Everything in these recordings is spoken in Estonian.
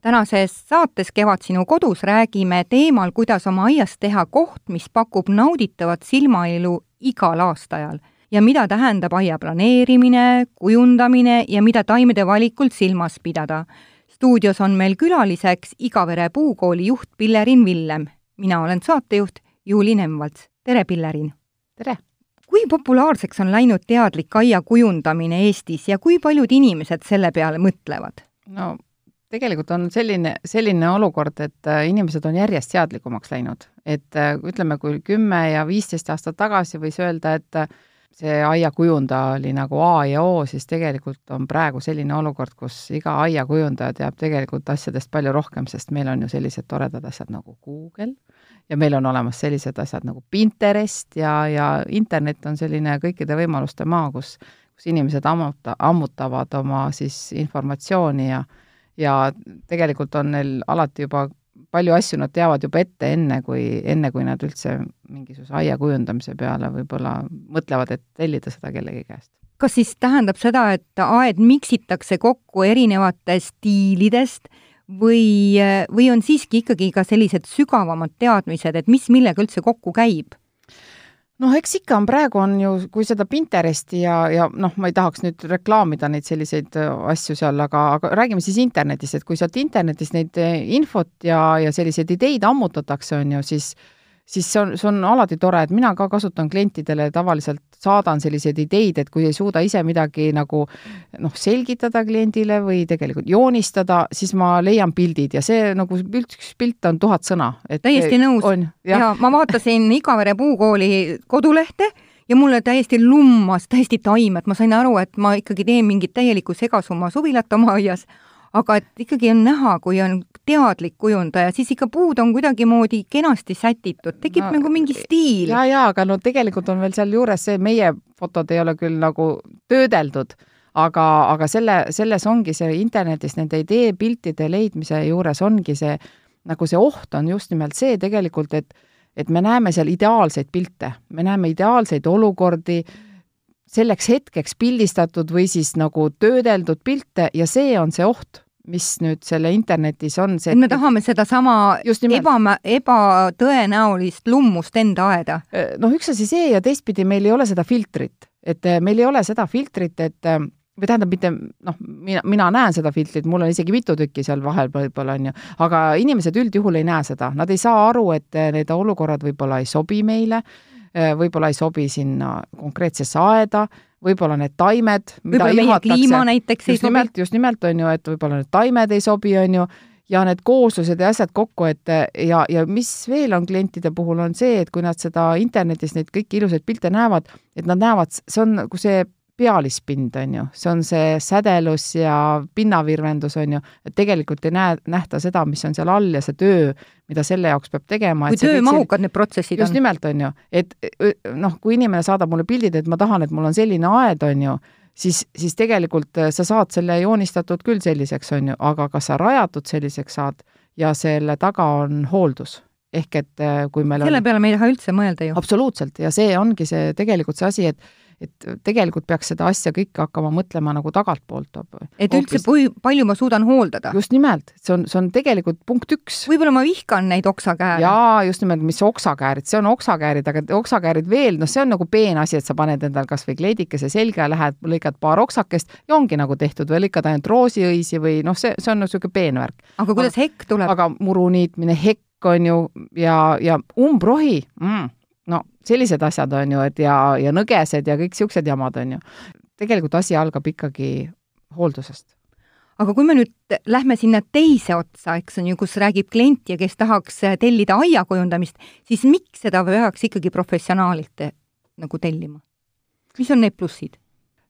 tänases saates Kevad sinu kodus räägime teemal, kuidas oma aias teha koht, mis pakub nauditavat silmailu igal aastaajal ja mida tähendab aia planeerimine, kujundamine ja mida taimede valikult silmas pidada. stuudios on meil külaliseks Igavere puukooli juht Pillerin Villem. mina olen saatejuht Juuli Nemvalts. tere, Pillerin! tere! kui populaarseks on läinud teadlik aia kujundamine Eestis ja kui paljud inimesed selle peale mõtlevad? no tegelikult on selline, selline olukord, et äh, inimesed on järjest teadlikumaks läinud. et äh, ütleme, kui kümme ja viisteist aastat tagasi võis öelda, et äh, see aiakujundaja oli nagu A ja O, siis tegelikult on praegu selline olukord, kus iga aiakujundaja teab tegelikult asjadest palju rohkem, sest meil on ju sellised toredad asjad nagu Google ja meil on olemas sellised asjad nagu Pinterest ja, ja internet on selline kõikide võimaluste maa, kus, kus inimesed ammuta, ammutavad oma siis informatsiooni ja ja tegelikult on neil alati juba palju asju nad teavad juba ette, enne kui, enne kui nad üldse mingisuguse aia kujundamise peale võib-olla mõtlevad, et tellida seda kellegi käest. kas siis tähendab seda, et aed miksitakse kokku erinevatest stiilidest või, või on siiski ikkagi ka sellised sügavamad teadmised, et mis millega üldse kokku käib? Noh, eks ikka on, praegu on ju, kui seda Pinteresti ja, ja noh, ma ei tahaks nüüd reklaamida neid selliseid äh, asju seal, aga, aga räägime siis internetist, et kui sealt internetist neid äh, infot ja, ja selliseid ideid ammutatakse, on ju, siis siis see on, see on alati tore, et mina ka kasutan klientidele tavaliselt, saadan selliseid ideid, et kui ei suuda ise midagi nagu noh, selgitada kliendile või tegelikult joonistada, siis ma leian pildid ja see nagu üks pilt on tuhat sõna. täiesti nõus. ja. ja ma vaatasin Igavere puukooli kodulehte ja mulle täiesti lummas täiesti taimed, ma sain aru, et ma ikkagi teen mingit täielikku segasumma suvilat oma aias aga et ikkagi on näha, kui on teadlik kujundaja, siis ikka puud on kuidagimoodi kenasti sätitud, tekib no, nagu mingi stiil. ja, ja aga no tegelikult on veel sealjuures see, meie fotod ei ole küll nagu töödeldud, aga, aga selle, selles ongi see internetis nende ideepiltide leidmise juures ongi see, nagu see oht on just nimelt see tegelikult, et et me näeme seal ideaalseid pilte, me näeme ideaalseid olukordi, selleks hetkeks pildistatud või siis nagu töödeldud pilte ja see on see oht, mis nüüd selle internetis on see et me tahame sedasama eba, ebatõenäolist lummust enda aeda. Äh, noh, üks asi see ja teistpidi meil ei ole seda filtrit, et äh, meil ei ole seda filtrit, et äh, või tähendab, mitte noh, mina, mina näen seda filtrit, mul on isegi mitu tükki seal vahel võib-olla, on ju, aga inimesed üldjuhul ei näe seda, nad ei saa aru, et need olukorrad võib-olla ei sobi meile, võib-olla ei sobi sinna konkreetsesse aeda võib-olla need taimed, mida ihatakse, just nimelt, just nimelt on ju, et võib-olla need taimed ei sobi, on ju, ja need kooslused ja asjad kokku, et ja, ja mis veel on klientide puhul, on see, et kui nad seda internetis neid kõiki ilusaid pilte näevad, et nad näevad, see on nagu see pealispind, on ju, see on see sädelus ja pinnavirvendus, on ju, et tegelikult ei näe, nähta seda, mis on seal all ja see töö, mida selle jaoks peab tegema. kui töömahukad need protsessid just on. just nimelt, on ju, et noh, kui inimene saadab mulle pildid, et ma tahan, et mul on selline aed, on ju, siis, siis tegelikult äh, sa saad selle joonistatud küll selliseks, on ju, aga kas sa rajatud selliseks saad ja selle taga on hooldus ehk et äh, kui meil selle on... peale me ei taha üldse mõelda ju. absoluutselt, ja see ongi see tegelikult see asi, et et tegelikult peaks seda asja kõike hakkama mõtlema nagu tagantpoolt. et üldse, kui palju ma suudan hooldada? just nimelt, see on, see on tegelikult punkt üks. võib-olla ma vihkan neid oksakääre. jaa, just nimelt, mis oksakäärid, see on oksakäärid, aga oksakäärid veel, noh, see on nagu peen asi, et sa paned endal kas või kleidikese selga ja lähed, lõikad paar oksakest ja ongi nagu tehtud või lõikad ainult roosiõisi või noh, see, see on niisugune peen värk. aga kuidas hekk tuleb? aga muru niitmine, hekk on ju ja, ja umbrohi mm no sellised asjad on ju, et ja, ja nõgesed ja kõik niisugused jamad on ju. tegelikult asi algab ikkagi hooldusest. aga kui me nüüd lähme sinna teise otsa, eks on ju, kus räägib klient ja kes tahaks tellida aia kujundamist, siis miks seda peaks ikkagi professionaalilt nagu tellima? mis on need plussid?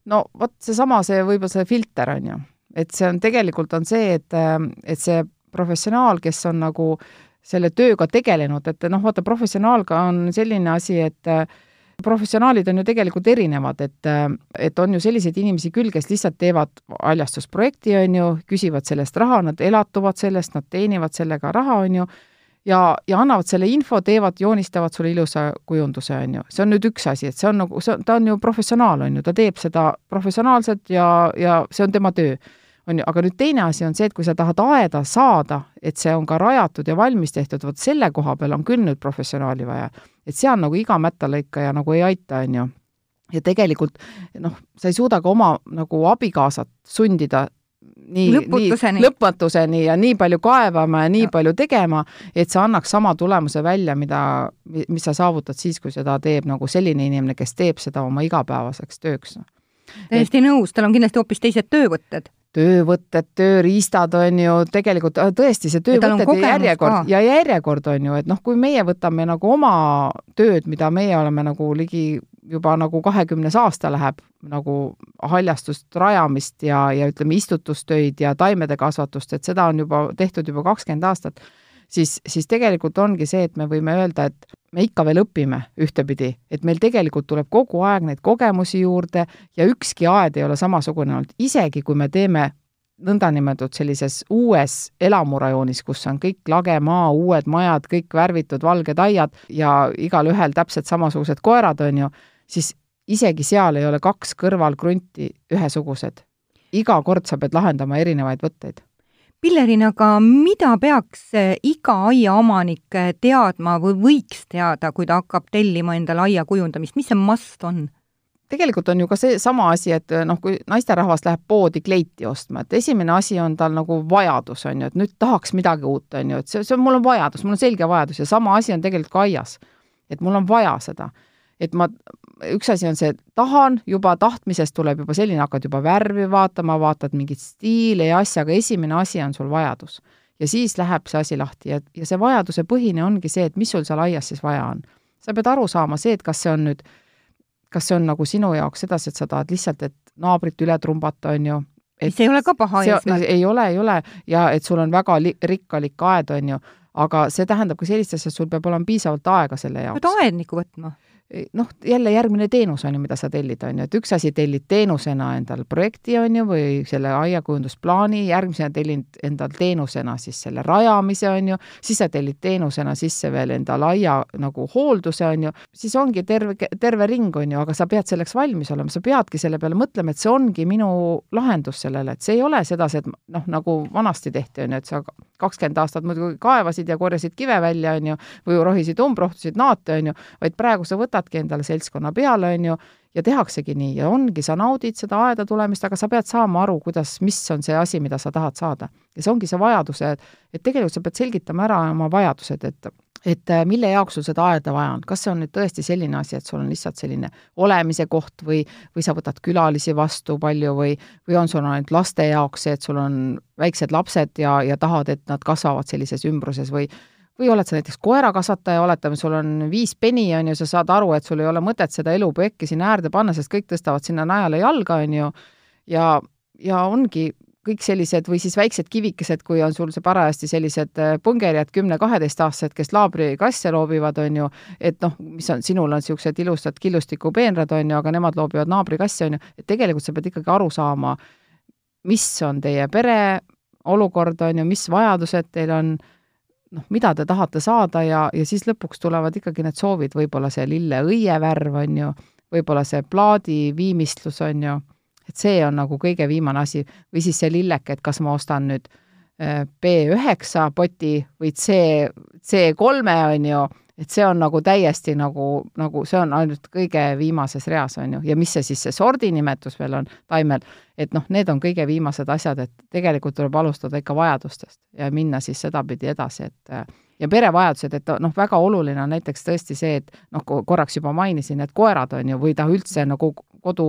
no vot seesama, see võib-olla see filter on ju, et see on tegelikult on see, et, et see professionaal, kes on nagu äh, selle tööga tegelenud, et noh, vaata, professionaalga on selline asi, et äh, professionaalid on ju tegelikult erinevad, et, äh, et on ju selliseid inimesi küll, kes lihtsalt teevad haljastusprojekti, on ju, küsivad sellest raha, nad elatuvad sellest, nad teenivad sellega raha, on ju, ja, ja annavad selle info, teevad, joonistavad sulle ilusa kujunduse, on ju. see on nüüd üks asi, et see on nagu, see on, ta on ju professionaal, on ju, ta teeb seda professionaalselt ja, ja see on tema töö on ju, aga nüüd teine asi on see, et kui sa tahad aeda saada, et see on ka rajatud ja valmis tehtud, vot selle koha peal on küll nüüd professionaali vaja. et seal nagu iga mättalõikaja nagu ei aita, on ju. ja tegelikult noh, sa ei suuda ka oma nagu abikaasat sundida nii, lõputuseni. lõpmatuseni ja nii palju kaevama ja nii ja. palju tegema, et see annaks sama tulemuse välja, mida, mis sa saavutad siis, kui seda teeb nagu selline inimene, kes teeb seda oma igapäevaseks tööks. Täiesti nõus, tal on kindlasti hoopis teised töövõtted. Töövõtted, tööriistad on ju tegelikult tõesti see töövõtted ja järjekord ja järjekord on ju, et noh, kui meie võtame nagu oma tööd, mida meie oleme nagu ligi juba nagu kahekümnes aasta läheb nagu haljastust rajamist ja, ja ütleme, istutustöid ja taimede kasvatust, et seda on juba tehtud juba kakskümmend aastat, siis, siis tegelikult ongi see, et me võime öelda, et me ikka veel õpime ühtepidi, et meil tegelikult tuleb kogu aeg neid kogemusi juurde ja ükski aed ei ole samasugune olnud, isegi kui me teeme nõndanimetatud sellises uues elamurajoonis, kus on kõik lage maa, uued majad, kõik värvitud valged aiad ja igalühel täpselt samasugused koerad, on ju, siis isegi seal ei ole kaks kõrvalkrunti ühesugused. iga kord sa pead lahendama erinevaid võtteid. Pillerin, aga mida peaks iga aiaomanik teadma või võiks teada, kui ta hakkab tellima endale aia kujundamist, mis see must on? tegelikult on ju ka seesama asi, et noh, kui naisterahvas läheb poodi kleiti ostma, et esimene asi on tal nagu vajadus, on ju, et nüüd tahaks midagi uut, on ju, et see, see on, mul on vajadus, mul on selge vajadus ja sama asi on tegelikult ka aias. et mul on vaja seda et ma, üks asi on see, et tahan, juba tahtmisest tuleb juba selline, hakkad juba värvi vaatama, vaatad mingit stiili ja asja, aga esimene asi on sul vajadus. ja siis läheb see asi lahti ja, ja see vajaduse põhine ongi see, et mis sul seal aias siis vaja on. sa pead aru saama see, et kas see on nüüd, kas see on nagu sinu jaoks sedasi, et sa tahad lihtsalt, et naabrit üle trumbata, on ju, et see ei ole ka paha eesmärk. ei ole, ei ole ja et sul on väga li-, rikkalik aed, on ju, aga see tähendab ka sellist asja, et sul peab olema piisavalt aega selle jaoks. pead aedniku võtma noh, jälle järgmine teenus on ju, mida sa tellid, on ju, et üks asi tellid teenusena endal projekti, on ju, või selle aiakujundusplaani, järgmisena tellid endal teenusena siis selle rajamise, on ju, siis sa tellid teenusena sisse veel endale aia nagu hoolduse, on ju, siis ongi terve, terve ring, on ju, aga sa pead selleks valmis olema, sa peadki selle peale mõtlema, et see ongi minu lahendus sellele, et see ei ole sedasi, et noh, nagu vanasti tehti, on ju, et sa kakskümmend aastat muidugi kaevasid ja korjasid kive välja, on ju, või rohisid umbrohtusid naate, on ju, vaid praegu sa võtad võtadki endale seltskonna peale, on ju, ja tehaksegi nii ja ongi, sa naudid seda aeda tulemist, aga sa pead saama aru, kuidas, mis on see asi, mida sa tahad saada. ja see ongi see vajadus, et, et tegelikult sa pead selgitama ära oma vajadused, et et äh, mille jaoks sul seda aeda vaja on, kas see on nüüd tõesti selline asi, et sul on lihtsalt selline olemise koht või, või sa võtad külalisi vastu palju või, või on sul ainult laste jaoks see, et sul on väiksed lapsed ja, ja tahad, et nad kasvavad sellises ümbruses või või oled sa näiteks koerakasvataja, oletame, sul on viis peni, on ju, sa saad aru, et sul ei ole mõtet seda elupojekki sinna äärde panna, sest kõik tõstavad sinna najale jalga, on ju, ja, ja ongi kõik sellised või siis väiksed kivikesed, kui on sul see parajasti sellised äh, pungerjad, kümne-kaheteistaastased, kes laabrikasse loobivad, on ju, et noh, mis on, sinul on niisugused ilusad killustikupeenrad, on ju, aga nemad loobivad naabrikasse, on ju, et tegelikult sa pead ikkagi aru saama, mis on teie pere olukord, on ju, mis vajadused teil on noh, mida te tahate saada ja, ja siis lõpuks tulevad ikkagi need soovid, võib-olla see lilleõie värv, on ju, võib-olla see plaadi viimistlus, on ju, et see on nagu kõige viimane asi, või siis see lilleke, et kas ma ostan nüüd äh, B9 poti või C, C3-e, on ju, et see on nagu täiesti nagu, nagu see on ainult kõige viimases reas, on ju, ja mis see siis, see sordinimetus veel on taimel, et noh, need on kõige viimased asjad, et tegelikult tuleb alustada ikka vajadustest ja minna siis sedapidi edasi, et ja perevajadused, et noh, väga oluline on näiteks tõesti see, et noh, korraks juba mainisin, et koerad on ju, või ta üldse nagu kodu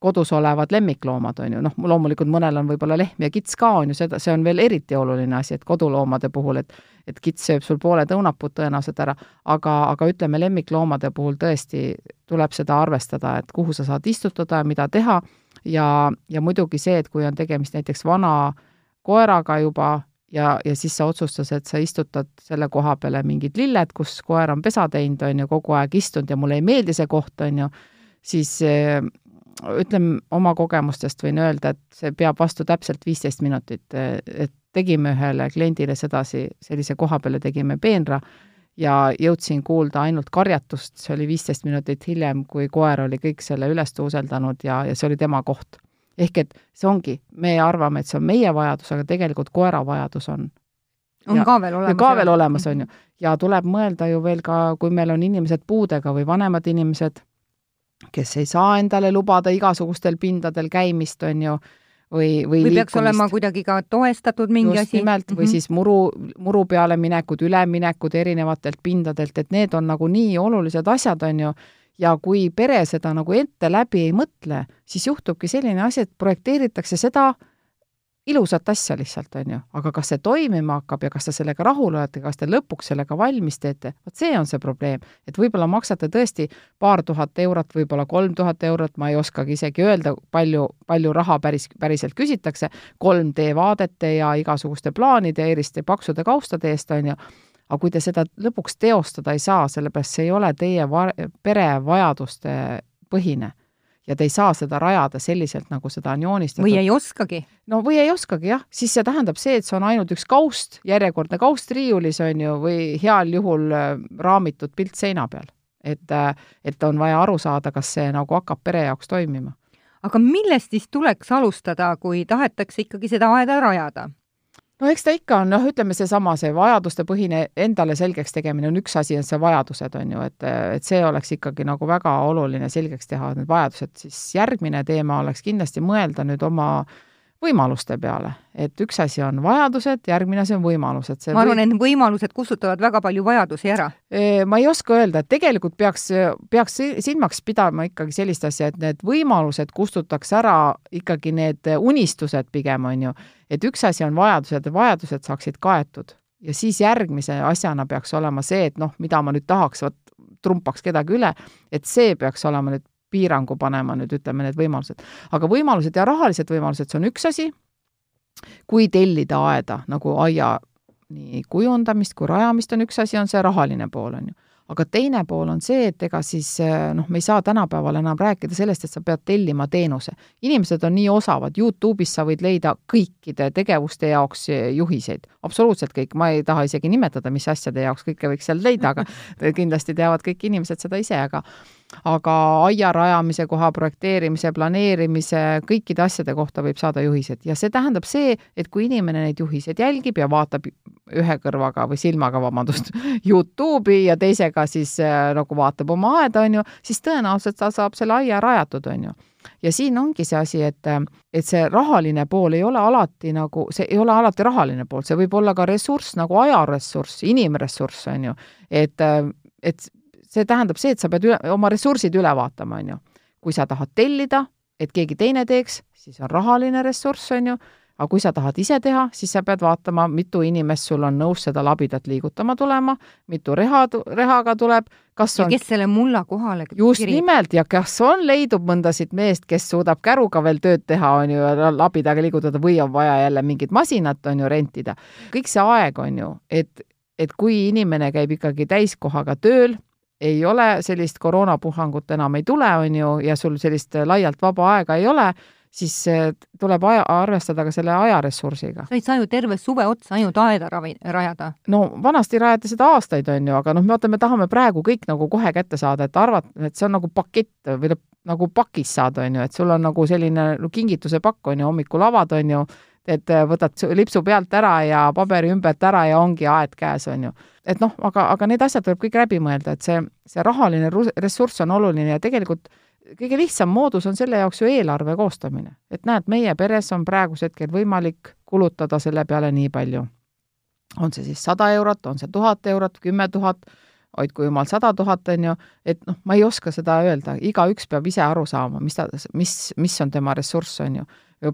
kodus olevad lemmikloomad, on ju, noh, loomulikult mõnel on võib-olla lehm ja kits ka, on ju, seda, see on veel eriti oluline asi, et koduloomade puhul, et et kits sööb sul pooled õunapud tõenäoliselt ära, aga, aga ütleme, lemmikloomade puhul tõesti tuleb seda arvestada, et kuhu sa saad istutada ja mida teha. Ja, ja muidugi see, et kui on tegemist näiteks vana koeraga juba ja, ja siis sa otsustad, et sa istutad selle koha peale mingid lilled, kus koer on pesa teinud, on ju, kogu aeg istunud ja mulle ei meeldi see koht, on ju, siis ütleme, oma kogemustest võin öelda, et see peab vastu täpselt viisteist minutit, et tegime ühele kliendile sedasi, sellise koha peale tegime peenra ja jõudsin kuulda ainult karjatust, see oli viisteist minutit hiljem, kui koer oli kõik selle üles tuuseldanud ja, ja see oli tema koht. ehk et see ongi, me arvame, et see on meie vajadus, aga tegelikult koera vajadus on. on ja, ka veel olemas. ka veel olemas, on ju. ja tuleb mõelda ju veel ka, kui meil on inimesed puudega või vanemad inimesed, kes ei saa endale lubada igasugustel pindadel käimist, on ju või, või või peaks olema kuidagi ka toestatud mingi just asi? nimelt, või mm -hmm. siis muru, muru peale minekud, üleminekud erinevatelt pindadelt, et need on nagu nii olulised asjad, on ju, ja kui pere seda nagu ette läbi ei mõtle, siis juhtubki selline asi, et projekteeritakse seda, ilusat asja lihtsalt, on ju, aga kas see toimima hakkab ja kas te sellega rahul olete, kas te lõpuks sellega valmis teete, vot see on see probleem. et võib-olla maksate tõesti paar tuhat eurot, võib-olla kolm tuhat eurot, ma ei oskagi isegi öelda, palju, palju raha päris, päriselt küsitakse, 3D vaadete ja igasuguste plaanide, eriliste paksude kaustade eest, on ju, aga kui te seda lõpuks teostada ei saa, sellepärast see ei ole teie va-, pere vajaduste põhine ja te ei saa seda rajada selliselt, nagu seda on joonistatud. või ei oskagi. no või ei oskagi jah, siis see tähendab see, et see on ainult üks kaust, järjekordne kaust riiulis on ju, või heal juhul äh, raamitud pilt seina peal. et, äh, et on vaja aru saada, kas see nagu hakkab pere jaoks toimima. aga millest siis tuleks alustada, kui tahetakse ikkagi seda aeda rajada? No eks ta ikka on, noh, ütleme seesama, see vajadustepõhine endale selgeks tegemine on üks asi, on see vajadused, on ju, et, et see oleks ikkagi nagu väga oluline selgeks teha, need vajadused, siis järgmine teema oleks kindlasti mõelda nüüd oma võimaluste peale, et üks asi on vajadused, järgmine asi on võimalused. ma arvan või..., et võimalused kustutavad väga palju vajadusi ära. ma ei oska öelda, et tegelikult peaks, peaks silmaks pidama ikkagi sellist asja, et need võimalused kustutaks ära ikkagi need unistused pigem, on ju et üks asi on vajadused ja vajadused saaksid kaetud ja siis järgmise asjana peaks olema see, et noh, mida ma nüüd tahaks, vot trumpaks kedagi üle, et see peaks olema nüüd piirangu panema nüüd ütleme need võimalused. aga võimalused ja rahalised võimalused, see on üks asi, kui tellida aeda nagu aia nii kujundamist kui rajamist on üks asi, on see rahaline pool, on ju aga teine pool on see, et ega siis eh, noh, me ei saa tänapäeval enam rääkida sellest, et sa pead tellima teenuse. inimesed on nii osavad, Youtube'is sa võid leida kõikide tegevuste jaoks eh, juhiseid, absoluutselt kõik, ma ei taha isegi nimetada, mis asjade jaoks kõike võiks seal leida, aga kindlasti teavad kõik inimesed seda ise, aga aga aia rajamise koha projekteerimise, planeerimise, kõikide asjade kohta võib saada juhised ja see tähendab see, et kui inimene neid juhiseid jälgib ja vaatab ühe kõrvaga või silmaga, vabandust, Youtube'i ja teisega siis äh, nagu vaatab oma aeda, on ju, siis tõenäoliselt ta saab selle aia rajatud, on ju ja siin ongi see asi, et, et see rahaline pool ei ole alati nagu, see ei ole alati rahaline pool, see võib olla ka ressurss nagu ajaressurss, inimressurss, on ju. et, et see tähendab see, et sa pead üle, oma ressursid üle vaatama, on ju. kui sa tahad tellida, et keegi teine teeks, siis on rahaline ressurss, on ju, aga kui sa tahad ise teha, siis sa pead vaatama, mitu inimest sul on nõus seda labidat liigutama tulema, mitu reha, rehaga tuleb, kas on ja kes selle mulla kohale just kirib. nimelt, ja kas on, leidub mõndasid meest, kes suudab käruga veel tööd teha, on ju, ja labidaga liigutada või on vaja jälle mingit masinat, on ju, rentida. kõik see aeg, on ju, et, et kui inimene käib ikkagi täiskohaga tööl, ei ole, sellist koroonapuhangut enam ei tule, on ju, ja sul sellist laialt vaba aega ei ole, siis tuleb aja, arvestada ka selle ajaressursiga. sa ei saa ju terve suve otsa ainult aeda ravi, rajada. no vanasti rajati seda aastaid, on ju, aga noh, vaata, me tahame praegu kõik nagu kohe kätte saada, et arvata, et see on nagu pakett või nagu pakis saada, on ju, et sul on nagu selline no, kingituse pakk, on ju, hommikul avad, on ju, et võtad lipsu pealt ära ja paberi ümbert ära ja ongi aed käes, on ju et noh, aga, aga need asjad tuleb kõik läbi mõelda, et see, see rahaline ressurss on oluline ja tegelikult kõige lihtsam moodus on selle jaoks ju eelarve koostamine. et näed, meie peres on praegusel hetkel võimalik kulutada selle peale nii palju. on see siis sada eurot, on see tuhat eurot, kümme tuhat, hoidku jumal sada tuhat, on ju, et noh, ma ei oska seda öelda, igaüks peab ise aru saama, mis ta, mis, mis on tema ressurss, on ju,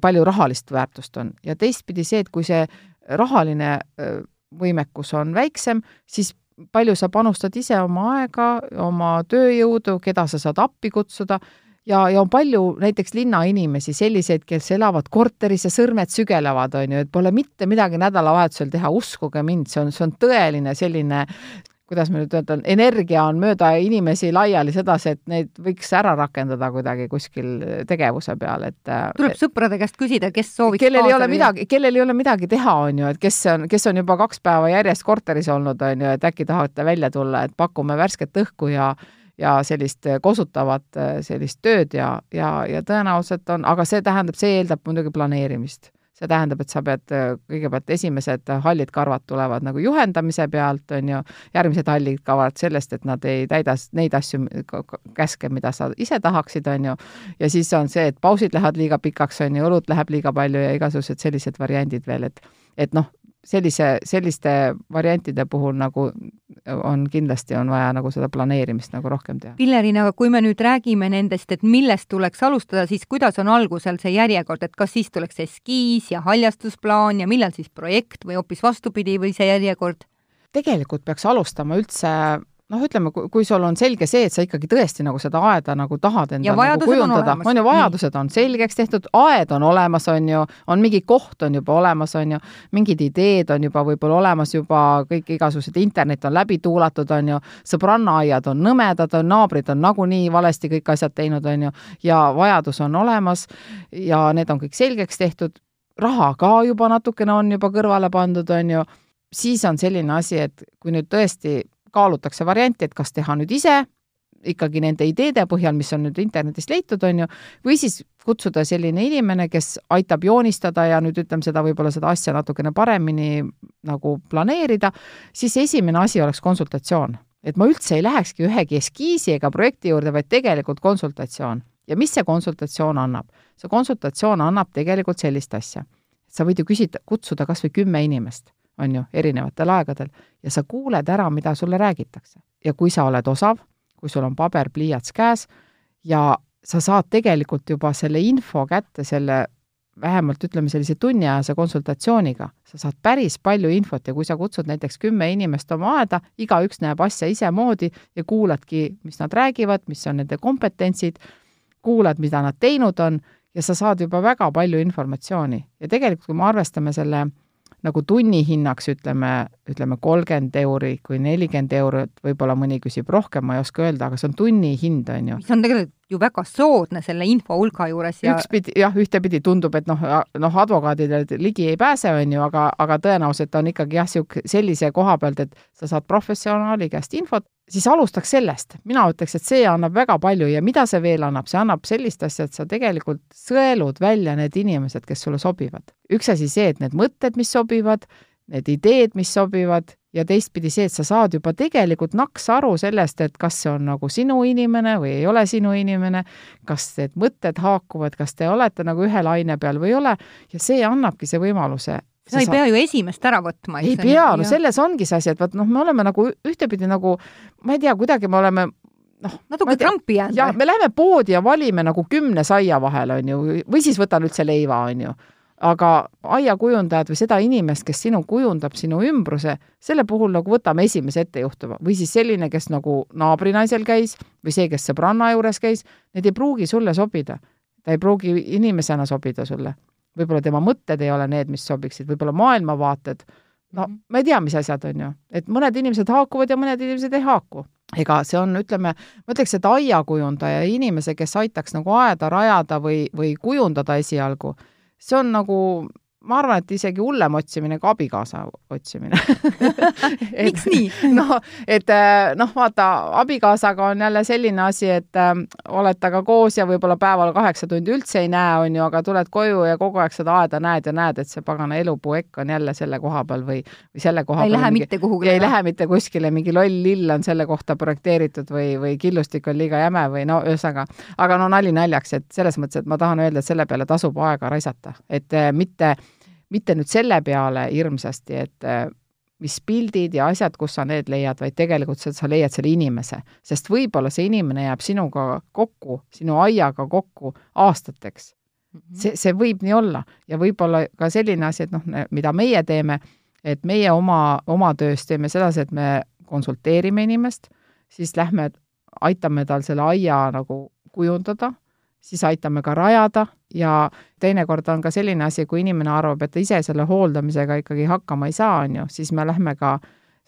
palju rahalist väärtust on ja teistpidi see, et kui see rahaline võimekus on väiksem, siis palju sa panustad ise oma aega, oma tööjõudu, keda sa saad appi kutsuda ja, ja on palju näiteks linnainimesi, selliseid, kes elavad korteris ja sõrmed sügelevad, on ju, et pole mitte midagi nädalavahetusel teha, uskuge mind, see on, see on tõeline selline kuidas ma nüüd ütlen, energia on mööda inimesi laiali sedasi, et neid võiks ära rakendada kuidagi kuskil tegevuse peal, et tuleb sõprade käest küsida, kes sooviks kellel ei ole midagi, kellel ei ole midagi teha, on ju, et kes on, kes on juba kaks päeva järjest korteris olnud, on ju, et äkki tahate välja tulla, et pakume värsket õhku ja ja sellist kosutavat sellist tööd ja, ja, ja tõenäoliselt on, aga see tähendab, see eeldab muidugi planeerimist see tähendab, et sa pead kõigepealt esimesed hallid karvad tulevad nagu juhendamise pealt, on ju, järgmised hallid karvad sellest, et nad ei täida neid asju, käske, mida sa ise tahaksid, on ju, ja siis on see, et pausid lähevad liiga pikaks, on ju, õlut läheb liiga palju ja igasugused sellised variandid veel, et et noh, sellise, selliste variantide puhul nagu on kindlasti, on vaja nagu seda planeerimist nagu rohkem teha. Pillerin, aga kui me nüüd räägime nendest, et millest tuleks alustada, siis kuidas on algusel see järjekord, et kas siis tuleks eskiis ja haljastusplaan ja millal siis projekt või hoopis vastupidi või see järjekord? tegelikult peaks alustama üldse noh, ütleme, kui sul on selge see, et sa ikkagi tõesti nagu seda aeda nagu tahad endale nagu kujundada, on ju, vajadused on selgeks tehtud, aed on olemas, on ju, on mingi koht on juba olemas, on ju, mingid ideed on juba võib-olla olemas juba, kõik igasugused internet on läbi tuulatud, on ju, sõbrannaaiad on nõmedad, on naabrid on nagunii valesti kõik asjad teinud, on ju, ja vajadus on olemas ja need on kõik selgeks tehtud, raha ka juba natukene on juba kõrvale pandud, on ju, siis on selline asi, et kui nüüd tõesti kaalutakse varianti, et kas teha nüüd ise ikkagi nende ideede põhjal, mis on nüüd internetist leitud, on ju, või siis kutsuda selline inimene, kes aitab joonistada ja nüüd ütleme seda, võib-olla seda asja natukene paremini nagu planeerida, siis esimene asi oleks konsultatsioon. et ma üldse ei lähekski ühegi eskiisi ega projekti juurde, vaid tegelikult konsultatsioon. ja mis see konsultatsioon annab? see konsultatsioon annab tegelikult sellist asja. sa võid ju küsida, kutsuda kas või kümme inimest on ju, erinevatel aegadel, ja sa kuuled ära, mida sulle räägitakse. ja kui sa oled osav, kui sul on paber, pliiats käes ja sa saad tegelikult juba selle info kätte, selle vähemalt ütleme, sellise tunniajase konsultatsiooniga, sa saad päris palju infot ja kui sa kutsud näiteks kümme inimest oma aeda, igaüks näeb asja isemoodi ja kuuladki, mis nad räägivad, mis on nende kompetentsid, kuulad, mida nad teinud on ja sa saad juba väga palju informatsiooni. ja tegelikult, kui me arvestame selle nagu tunnihinnaks ütleme, ütleme kolmkümmend euri kui nelikümmend eurot, võib-olla mõni küsib rohkem, ma ei oska öelda, aga see on tunnihind, on ju. mis on tegelikult ju väga soodne selle info hulga juures ja ükspidi, jah, ühtepidi tundub, et noh, noh, advokaadidele ligi ei pääse, on ju, aga, aga tõenäoliselt on ikkagi jah, niisugune sellise koha pealt, et sa saad professionaali käest infot, siis alustaks sellest. mina ütleks, et see annab väga palju ja mida see veel annab, see annab sellist asja, et sa tegelikult sõelud välja need inimesed, kes sulle sobivad. üks asi see, et need mõtted, mis sobivad, need ideed, mis sobivad, ja teistpidi see, et sa saad juba tegelikult naks aru sellest, et kas see on nagu sinu inimene või ei ole sinu inimene, kas need mõtted haakuvad, kas te olete nagu ühe laine peal või ei ole, ja see annabki see võimaluse sa ei saad... pea ju esimest ära võtma. ei pea, no selles ongi see asi, et vot noh, me oleme nagu ühtepidi nagu, ma ei tea, kuidagi me oleme noh, natuke trampi jäänud. jah, me läheme poodi ja valime nagu kümne saia vahel, on ju, või siis võtan üldse leiva, on ju aga aiakujundajad või seda inimest, kes sinu kujundab, sinu ümbruse, selle puhul nagu võtame esimese ettejuhtuva või siis selline, kes nagu naabrinaisel käis või see, kes sõbranna juures käis, need ei pruugi sulle sobida. ta ei pruugi inimesena sobida sulle. võib-olla tema mõtted ei ole need, mis sobiksid, võib-olla maailmavaated, no mhm. ma ei tea, mis asjad on ju, et mõned inimesed haakuvad ja mõned inimesed ei haaku ega see on, ütleme, ma ütleks, et aiakujundaja, inimese, kes aitaks nagu aeda rajada või, või kujundada esialgu see on nagu ma arvan, et isegi hullem otsimine kui abikaasa otsimine miks nii? noh, et äh, noh, vaata, abikaasaga on jälle selline asi, et äh, oled temaga koos ja võib-olla päeval kaheksa tundi üldse ei näe, on ju, aga tuled koju ja kogu aeg seda aeda näed ja näed, et see pagana elupuu ekk on jälle selle koha peal või, või selle koha ei peal. ei lähe mingi, mitte kuhugi. ei lähe mitte kuskile, mingi loll lill on selle kohta projekteeritud või, või killustik on liiga jäme või no ühesõnaga, aga no nali naljaks, et selles mõttes, et ma tahan öelda, et selle peale tasub aega raisata, et äh, mitte mitte nüüd selle peale hirmsasti, et äh, mis pildid ja asjad, kus sa need leiad, vaid tegelikult sa, sa leiad selle inimese. sest võib-olla see inimene jääb sinuga kokku, sinu aiaga kokku aastateks. Mhm. see, see võib nii olla ja võib-olla ka selline asi, et noh, mida meie teeme, et meie oma, oma töös teeme sedasi, et me konsulteerime inimest, siis lähme aitame tal selle aia nagu kujundada siis aitame ka rajada ja teinekord on ka selline asi, kui inimene arvab, et ta ise selle hooldamisega ikkagi hakkama ei saa, on ju, siis me lähme ka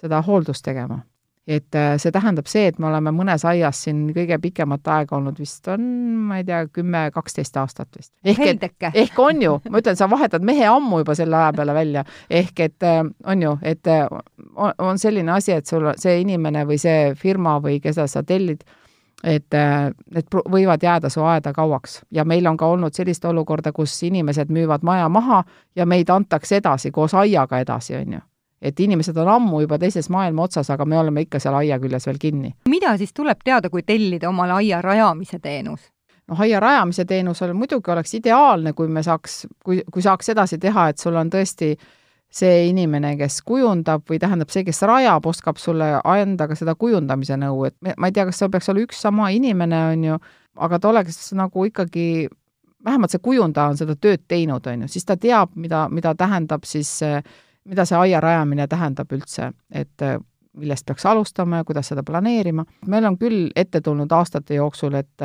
seda hooldust tegema. et äh, see tähendab see, et me oleme mõnes aias siin kõige pikemat aega olnud, vist on, ma ei tea, kümme, kaksteist aastat vist. ehk et, ehk on ju, ma ütlen, sa vahetad mehe ammu juba selle aja peale välja, ehk et äh, on ju, et äh, on selline asi, et sul see inimene või see firma või keda sa tellid, et äh, need võivad jääda su aeda kauaks ja meil on ka olnud sellist olukorda, kus inimesed müüvad maja maha ja meid antakse edasi koos aiaga edasi, on ju et inimesed on ammu juba teises maailma otsas, aga me oleme ikka seal aia küljes veel kinni. mida siis tuleb teada, kui tellida omale aia rajamise teenus? noh, aia rajamise teenusel muidugi oleks ideaalne, kui me saaks, kui, kui saaks edasi teha, et sul on tõesti see inimene, kes kujundab või tähendab, see, kes rajab, oskab sulle anda ka seda kujundamise nõu, et ma ei tea, kas seal peaks olema üks sama inimene, on ju, aga ta oleks nagu ikkagi, vähemalt see kujundaja on seda tööd teinud, on ju, siis ta teab, mida, mida tähendab siis, mida see aia rajamine tähendab üldse, et millest peaks alustama ja kuidas seda planeerima. meil on küll ette tulnud aastate jooksul, et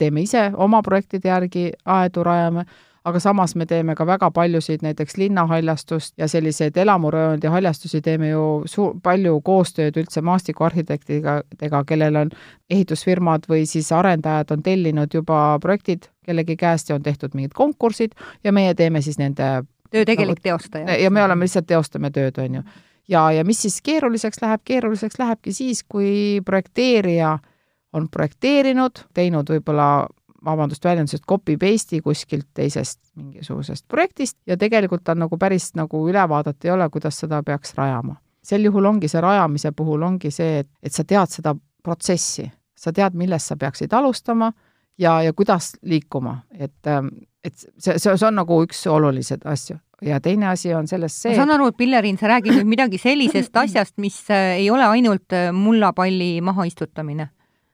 teeme ise oma projektide järgi aedu, rajame aga samas me teeme ka väga paljusid näiteks linnahaljastust ja selliseid elamurööndi haljastusi teeme ju suur, palju koostööd üldse maastikuarhitektidega, kellel on ehitusfirmad või siis arendajad on tellinud juba projektid kellegi käest ja on tehtud mingid konkursid ja meie teeme siis nende töö tegelik nagu, teostaja. ja me oleme lihtsalt, teostame tööd, on ju. ja, ja mis siis keeruliseks läheb, keeruliseks lähebki siis, kui projekteerija on projekteerinud, teinud võib-olla vabandust väljendusest, copy-paste'i kuskilt teisest mingisugusest projektist ja tegelikult tal nagu päris nagu ülevaadet ei ole, kuidas seda peaks rajama. sel juhul ongi see rajamise puhul ongi see, et, et sa tead seda protsessi, sa tead, millest sa peaksid alustama ja, ja kuidas liikuma, et, et see, see, see on nagu üks olulised asju. Ja teine asi on selles see ma saan aru, et Pillerin, sa räägid nüüd midagi sellisest asjast, mis äh, ei ole ainult äh, mullapalli maha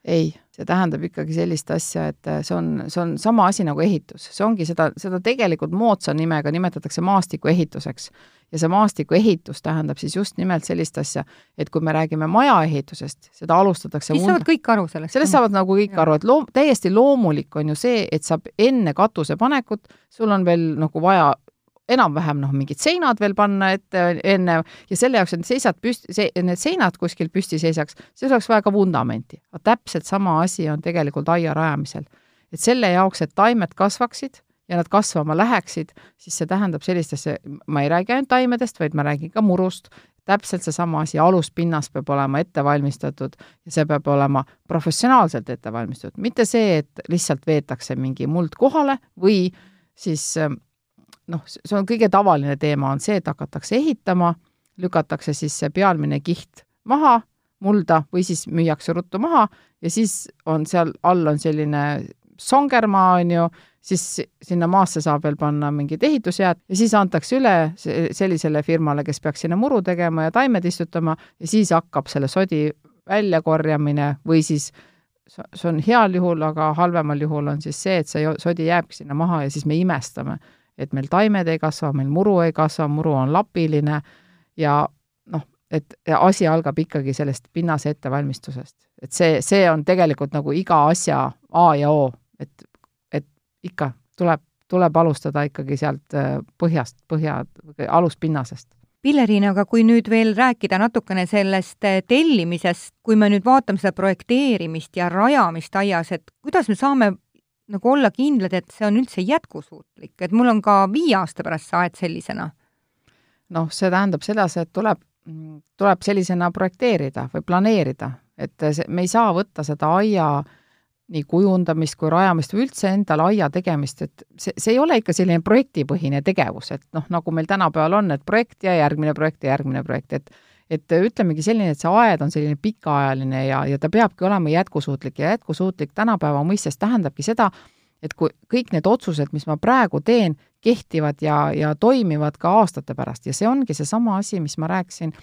ei see tähendab ikkagi sellist asja, et äh, see on, see on sama asi nagu ehitus, see ongi seda, seda tegelikult moodsa nimega nimetatakse maastikuehituseks. ja see maastikuehitus tähendab siis just nimelt sellist asja, et kui me räägime majaehitusest, seda alustatakse siis saavad kõik aru sellest? sellest saavad nagu kõik ja. aru, et loom-, täiesti loomulik on ju see, et sa enne katuse panekut, sul on veel nagu vaja enam-vähem noh, mingid seinad veel panna ette enne ja selle jaoks, et seisad püsti, see, need seinad kuskil püsti seisaks, siis oleks vaja ka vundamenti. täpselt sama asi on tegelikult aia rajamisel. et selle jaoks, et taimed kasvaksid ja nad kasvama läheksid, siis see tähendab sellist asja, ma ei räägi ainult taimedest, vaid ma räägin ka murust, täpselt seesama asi, aluspinnas peab olema ette valmistatud ja see peab olema professionaalselt ette valmistatud, mitte see, et lihtsalt veetakse mingi muld kohale või siis noh, see on kõige tavaline teema, on see, et hakatakse ehitama, lükatakse siis see pealmine kiht maha, mulda, või siis müüakse ruttu maha ja siis on seal all on selline songermaa, on ju, siis sinna maasse saab veel panna mingid ehitusjääd ja siis antakse üle sellisele firmale, kes peaks sinna muru tegema ja taimed istutama ja siis hakkab selle sodi väljakorjamine või siis see on heal juhul, aga halvemal juhul on siis see, et see sodi jääbki sinna maha ja siis me imestame et meil taimed ei kasva, meil muru ei kasva, muru on lapiline ja noh, et asi algab ikkagi sellest pinnase ettevalmistusest. et see, see on tegelikult nagu iga asja A ja O, et, et ikka tuleb, tuleb alustada ikkagi sealt äh, põhjast, põhja, aluspinnasest. Pilleriin, aga kui nüüd veel rääkida natukene sellest äh, tellimisest, kui me nüüd vaatame seda projekteerimist ja rajamist aias, et kuidas me saame nagu olla kindlad, et see on üldse jätkusuutlik, et mul on ka viie aasta pärast see aed sellisena? noh, see tähendab sedasi, et tuleb, tuleb sellisena projekteerida või planeerida, et see, me ei saa võtta seda aia nii kujundamist kui rajamist või üldse endale aia tegemist, et see, see ei ole ikka selline projektipõhine tegevus, et noh, nagu meil tänapäeval on, et projekt ja järgmine projekt ja järgmine projekt, et et ütlemegi selline, et see aed on selline pikaajaline ja, ja ta peabki olema jätkusuutlik ja jätkusuutlik tänapäeva mõistes tähendabki seda, et kui kõik need otsused, mis ma praegu teen, kehtivad ja, ja toimivad ka aastate pärast. Ja see ongi seesama asi, mis ma rääkisin,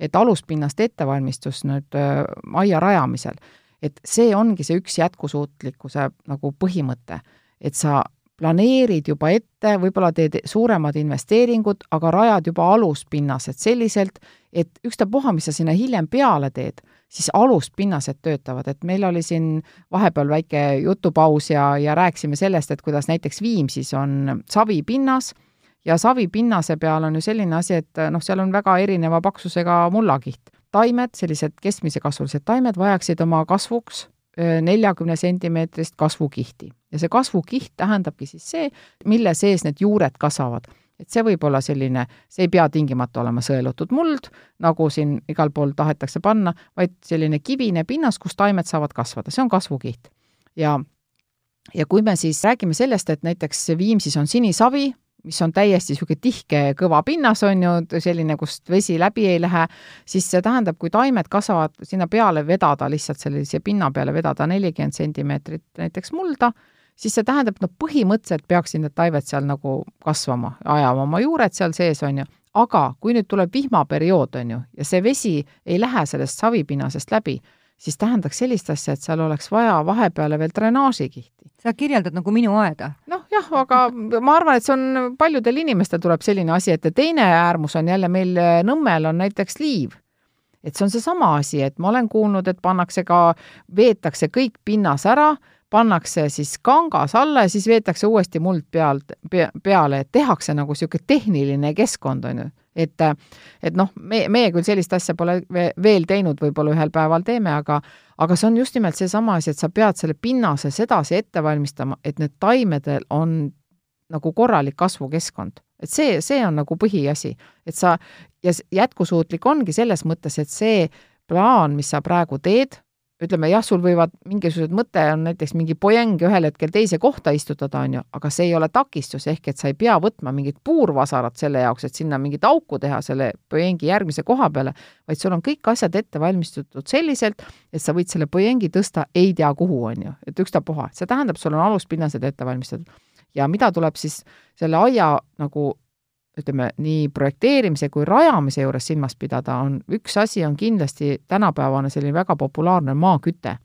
et aluspinnast ettevalmistus nüüd äh, aia rajamisel, et see ongi see üks jätkusuutlikkuse nagu põhimõte, et sa planeerid juba ette, võib-olla teed suuremad investeeringud, aga rajad juba aluspinnased selliselt, et ükstapuha, mis sa sinna hiljem peale teed, siis aluspinnased töötavad, et meil oli siin vahepeal väike jutupaus ja, ja rääkisime sellest, et kuidas näiteks Viimsis on savipinnas ja savipinnase peal on ju selline asi, et noh, seal on väga erineva paksusega mullakiht. taimed, sellised keskmise kasvulised taimed vajaksid oma kasvuks neljakümne sentimeetrist kasvukihti ja see kasvukiht tähendabki siis see, mille sees need juured kasvavad. et see võib olla selline, see ei pea tingimata olema sõelutud muld, nagu siin igal pool tahetakse panna, vaid selline kivine pinnas, kus taimed saavad kasvada, see on kasvukiht. ja ja kui me siis räägime sellest, et näiteks Viimsis on sinisavi, mis on täiesti niisugune tihke kõva pinnas, on ju, selline, kust vesi läbi ei lähe, siis see tähendab, kui taimed kasvavad sinna peale vedada, lihtsalt sellise pinna peale vedada nelikümmend sentimeetrit näiteks mulda, siis see tähendab, et no põhimõtteliselt peaksid need taimed seal nagu kasvama, ajama oma juured seal sees, on ju, aga kui nüüd tuleb vihmaperiood, on ju, ja see vesi ei lähe sellest savipinnasest läbi, siis tähendaks sellist asja, et seal oleks vaja vahepeale veel drenaažikihti. sa kirjeldad nagu minu aeda? noh, jah, aga ma arvan, et see on, paljudel inimestel tuleb selline asi ette, teine äärmus on jälle meil Nõmmel on näiteks liiv. et see on seesama asi, et ma olen kuulnud, et pannakse ka, veetakse kõik pinnas ära, pannakse siis kangas alla ja siis veetakse uuesti muld pealt pe,, peale, et tehakse nagu niisugune tehniline keskkond, on ju et, et noh, me, meie küll sellist asja pole veel teinud, võib-olla ühel päeval teeme, aga aga see on just nimelt seesama asi, et sa pead selle pinnase sedasi ette valmistama, et need taimedel on nagu korralik kasvukeskkond. et see, see on nagu põhiasi, et sa, ja jätkusuutlik ongi selles mõttes, et see plaan, mis sa praegu teed, ütleme jah, sul võivad mingisugused mõte on näiteks mingi pojeng ühel hetkel teise kohta istutada, on ju, aga see ei ole takistus, ehk et sa ei pea võtma mingit puurvasarat selle jaoks, et sinna mingit auku teha selle pojengi järgmise koha peale, vaid sul on kõik asjad ette valmistatud selliselt, et sa võid selle pojengi tõsta ei tea kuhu, on ju, et ükstapuha, see tähendab, sul on aluspinnased ette valmistatud. ja mida tuleb siis selle aia nagu ütleme, nii projekteerimise kui rajamise juures silmas pidada, on üks asi on kindlasti tänapäevane selline väga populaarne maaküte.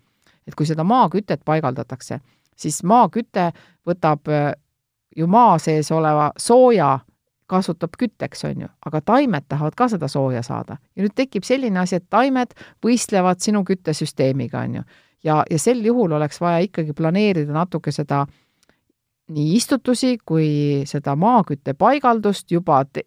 et kui seda maakütet paigaldatakse, siis maaküte võtab äh, ju maa sees oleva sooja, kasutab kütteks, on ju, aga taimed tahavad ka seda sooja saada. ja nüüd tekib selline asi, et taimed võistlevad sinu küttesüsteemiga, on ju. ja, ja sel juhul oleks vaja ikkagi planeerida natuke seda äh, nii istutusi kui seda maakütte paigaldust juba te,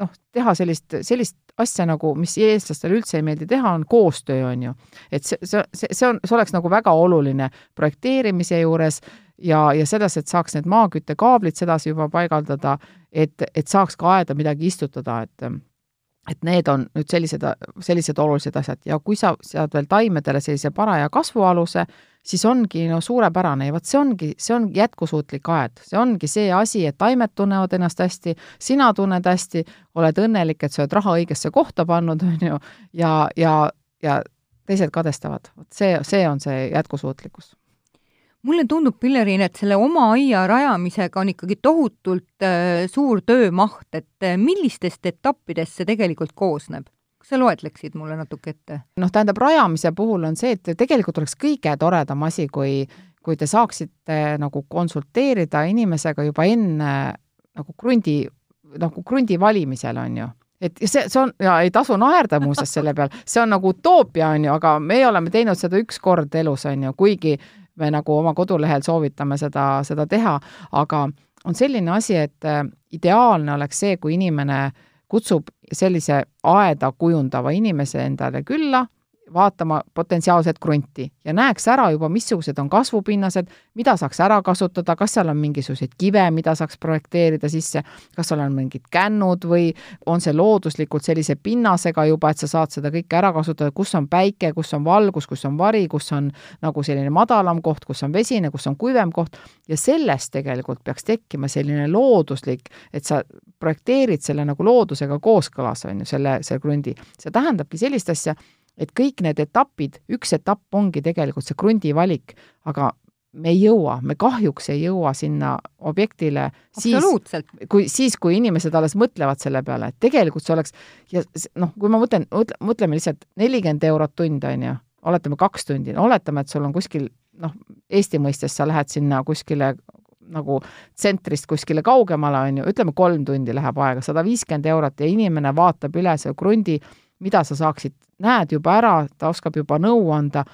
noh, teha sellist, sellist asja nagu, mis eestlastele üldse ei meeldi teha, on koostöö, on ju. et see, see, see, on, see oleks nagu väga oluline projekteerimise juures ja, ja selles, et saaks need maaküttekaablid sedasi juba paigaldada, et, et saaks ka aeda midagi istutada, et et need on nüüd sellised, sellised olulised asjad ja kui sa sead veel taimedele sellise paraja kasvualuse, siis ongi no suurepärane ja vot see ongi, see on jätkusuutlik aed, see ongi see asi, et taimed tunnevad ennast hästi, sina tunned hästi, oled õnnelik, et sa oled raha õigesse kohta pannud, on ju, ja, ja, ja teised kadestavad, vot see, see on see jätkusuutlikkus. Mulle tundub, Pillerin, et selle oma aia rajamisega on ikkagi tohutult äh, suur töömaht, et äh, millistest etappidest see tegelikult koosneb? Sa loetleksid mulle natuke ette? noh, tähendab, rajamise puhul on see, et tegelikult oleks kõige toredam asi, kui, kui te saaksite nagu konsulteerida inimesega juba enne nagu krundi, nagu krundi valimisel, on ju. Et see, see on, ja ei tasu naerda muuseas selle peal, see on nagu utoopia, on ju, aga meie oleme teinud seda üks kord elus, on ju, kuigi me nagu oma kodulehel soovitame seda, seda teha, aga on selline asi, et ideaalne oleks see, kui inimene äh, kutsub sellise aeda kujundava inimese endale külla vaatama potentsiaalset krunti ja näeks ära juba, missugused on kasvupinnased, mida saaks ära kasutada, kas seal on mingisuguseid kive, mida saaks projekteerida sisse, kas seal on mingid kännud või on see looduslikult sellise pinnasega juba, et sa saad seda kõike ära kasutada, kus on päike, kus on valgus, kus on vari, kus on nagu selline madalam koht, kus on vesine, kus on kuivem koht ja sellest tegelikult peaks tekkima selline looduslik, et sa projekteerid selle nagu loodusega kooskõlas, on ju, selle, selle krundi. see tähendabki sellist asja, et kõik need etapid, üks etapp ongi tegelikult see krundi valik, aga me ei jõua, me kahjuks ei jõua sinna objektile siis, kui, siis, kui inimesed alles mõtlevad selle peale, et tegelikult see oleks ja noh, kui ma mõtlen, mõtleme lihtsalt nelikümmend eurot tund, on ju, oletame kaks tundi, oletame, et sul on kuskil noh, Eesti mõistes sa lähed sinna kuskile nagu tsentrist kuskile kaugemale, on ju, ütleme kolm tundi läheb aega, sada viiskümmend eurot ja inimene vaatab üle selle krundi, mida sa saaksid, näed juba ära, ta oskab juba nõu anda,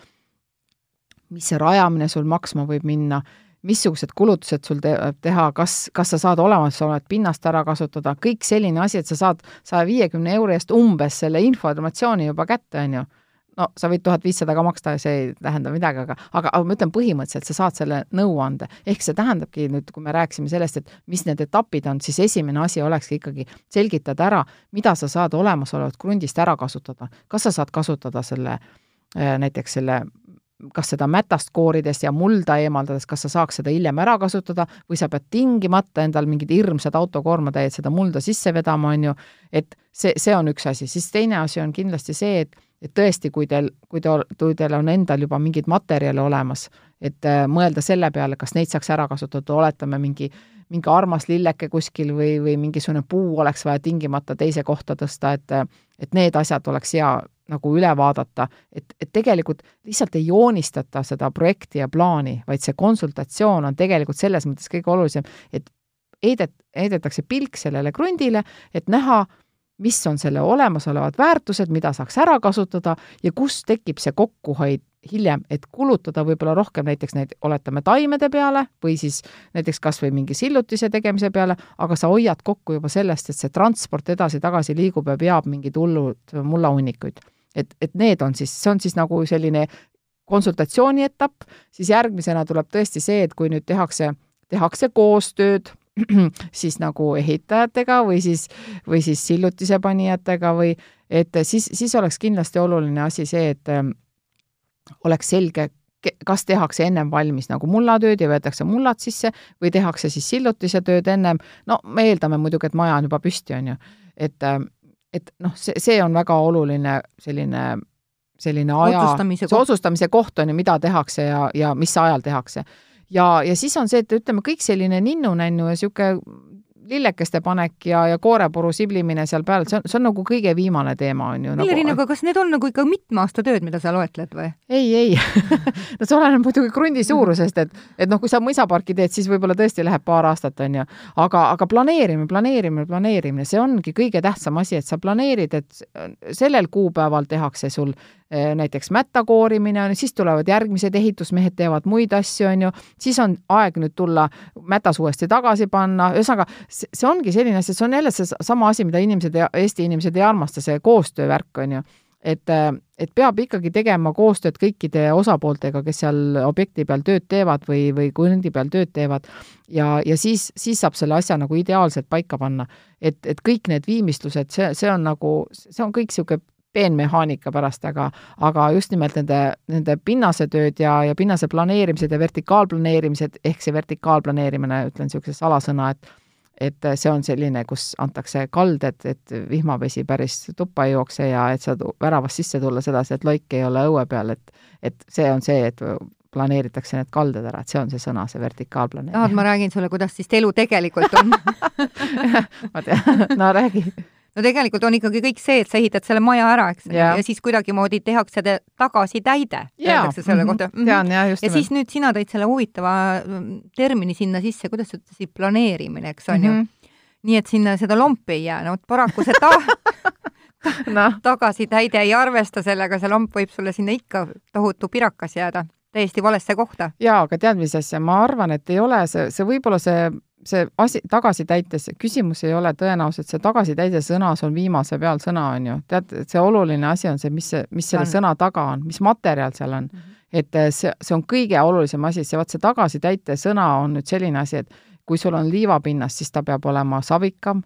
mis see rajamine sul maksma võib minna, missugused kulutused sul te teha, kas, kas sa saad olemasolevat pinnast ära kasutada, kõik selline asi, et sa saad saja viiekümne euro eest umbes selle informatsiooni juba kätte, on ju. No sa võid tuhat viissada ka maksta see ei tähenda midagi, aga, aga, aga ma ütlen põhimõtteliselt, sa saad selle nõuande. ehk see tähendabki nüüd, kui me rääkisime sellest, et mis need etapid on, siis esimene asi olekski ikkagi selgitada ära, mida sa saad olemasolevat krundist ära kasutada. kas sa saad kasutada selle äh, näiteks selle kas seda mätast koorides ja mulda eemaldades, kas sa saaks seda hiljem ära kasutada või sa pead tingimata endal mingid hirmsad autokoormatäied seda mulda sisse vedama, on ju, et see, see on üks asi, siis teine asi on kindlasti see, et et tõesti, kui teil, kui te, kui teil on endal juba mingeid materjale olemas, et äh, mõelda selle peale, kas neid saaks ära kasutada, oletame mingi mingi armas lilleke kuskil või, või mingisugune puu oleks vaja tingimata teise kohta tõsta, et et need asjad oleks hea nagu üle vaadata, et, et tegelikult lihtsalt ei joonistata seda projekti ja plaani, vaid see konsultatsioon on tegelikult selles mõttes kõige olulisem, et heidet-, heidetakse pilk sellele krundile, et näha, mis on selle olemasolevad väärtused, mida saaks ära kasutada ja kus tekib see kokkuhoid hiljem, et kulutada võib-olla rohkem näiteks neid, oletame, taimede peale või siis näiteks kas või mingi sillutise tegemise peale, aga sa hoiad kokku juba sellest, et see transport edasi-tagasi liigub ja veab mingeid hullud mullahunnikuid. Et, et need on siis, see on siis nagu selline konsultatsiooni etapp, siis järgmisena tuleb tõesti see, et kui nüüd tehakse, tehakse koostööd, siis nagu ehitajatega või siis, või siis sillutise panijatega või et siis, siis oleks kindlasti oluline asi see, et ähm, oleks selge, kas tehakse ennem valmis nagu mullatööd ja võetakse mullad sisse või tehakse siis sillutise tööd ennem, no me eeldame muidugi, et maja on juba püsti, on ju, et ähm, et noh, see, see on väga oluline selline, selline aja, see otsustamise koht on ju, mida tehakse ja, ja mis ajal tehakse. Ja, ja siis on see, et ütleme, kõik selline ninnu-nännu ja niisugune lillekeste panek ja, ja koorepuru siblimine seal peal, see on, see on nagu kõige viimane teema, on ju. Milleri nagu, aga kas need on nagu ikka mitme aasta tööd, mida sa loetled või? ei, ei no see oleneb muidugi krundi suurusest, et, et noh, kui sa mõisaparki teed, siis võib-olla tõesti läheb paar aastat, on ju. aga, aga planeerimine, planeerimine, planeerimine, see ongi kõige tähtsam asi, et sa planeerid, et sellel kuupäeval tehakse sul näiteks mätta koorimine on, siis tulevad järgmised ehitusmehed, teevad muid asju, on ju, siis on aeg nüüd tulla mätas uuesti tagasi panna, ühesõnaga see ongi selline asi, see on jälle seesama asi, mida inimesed, Eesti inimesed ei armasta, see koostöövärk, on ju. Et, äh, et peab ikkagi tegema koostööd kõikide osapooltega, kes seal objekti peal tööd teevad või, või kundi peal tööd teevad. Ja, ja siis, siis saab selle asja nagu ideaalselt paika panna. et, et kõik need viimistlused, see, see on nagu, see on kõik niisugune peenmehaanika pärast, aga, aga just nimelt nende, nende pinnasetööd ja, ja pinnase planeerimised ja vertikaalplaneerimised, ehk see vertikaalplaneerimine, ütlen niisuguse salasõna, et et see on selline, kus antakse kalded, et vihmavesi päris tuppa ei jookse ja et saad väravast sisse tulla sedasi, et loik ei ole õue peal, et et see on see, et planeeritakse need kalded ära, et see on see sõna, see vertikaalplaneerimine. tahad, ma räägin sulle, kuidas siis elu tegelikult on. Ma tean, no räägi no tegelikult on ikkagi kõik see, et sa ehitad selle maja ära, eks yeah., ja siis kuidagimoodi tehakse tagasitäide, öeldakse selle mm -hmm. kohta mm. -hmm. tean jah, just ja siis nüüd sina tõid selle huvitava mm, termini sinna sisse, kuidas sa ütlesid, planeerimine, eks on mm -hmm. ju. Mhm. nii et sinna seda lompi ei jää, no vot paraku see ta- no. tagasitäide ei arvesta sellega, see lomp võib sulle sinna ikka tohutu pirakas jääda täiesti valesse kohta. jaa, aga tead, mis asja, ma arvan, et ei ole see, see võib-olla see see asi, tagasitäites, küsimus ei ole tõenäoliselt see tagasitäide sõnas on viimase peal sõna, on ju. tead, et see oluline asi on see, mis see, mis selle on. sõna taga on, mis materjal seal on mm. -hmm. et eh, see, see on kõige olulisem asi, see vot see tagasitäite sõna on nüüd selline asi, et kui sul on liivapinnas, siis ta peab olema savikam,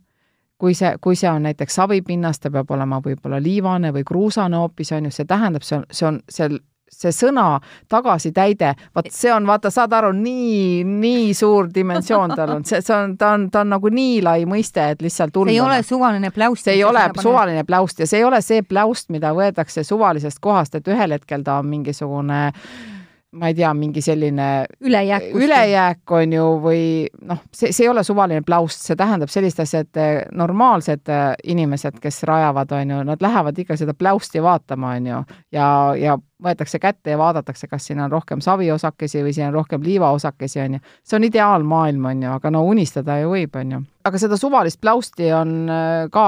kui see, kui see on näiteks savipinnas, ta peab olema võib-olla liivane või kruusane hoopis, on ju, see tähendab, see on, see on, see see sõna tagasitäide, vot see on, vaata, saad aru, nii, nii suur dimensioon tal on, see, see on, ta on, ta on nagu nii lai mõiste, et lihtsalt hull. see ei ole suvaline pläust. see ei ole suvaline pläust ja see ei ole see pläust, mida võetakse suvalisest kohast, et ühel hetkel ta on mingisugune äh, ma ei tea, mingi selline ülejääk, ülejääk on ju, või noh, see, see ei ole suvaline plaust, see tähendab sellist asja, et eh, normaalsed eh, inimesed, kes rajavad, on ju, nad lähevad ikka seda pläusti vaatama, on ju, ja, ja võetakse kätte ja vaadatakse, kas siin on rohkem saviosakesi või siin on rohkem liivaosakesi, on ju. see on ideaalmaailm, on ju, aga no unistada ju võib, on ju. aga seda suvalist pläusti on eh, ka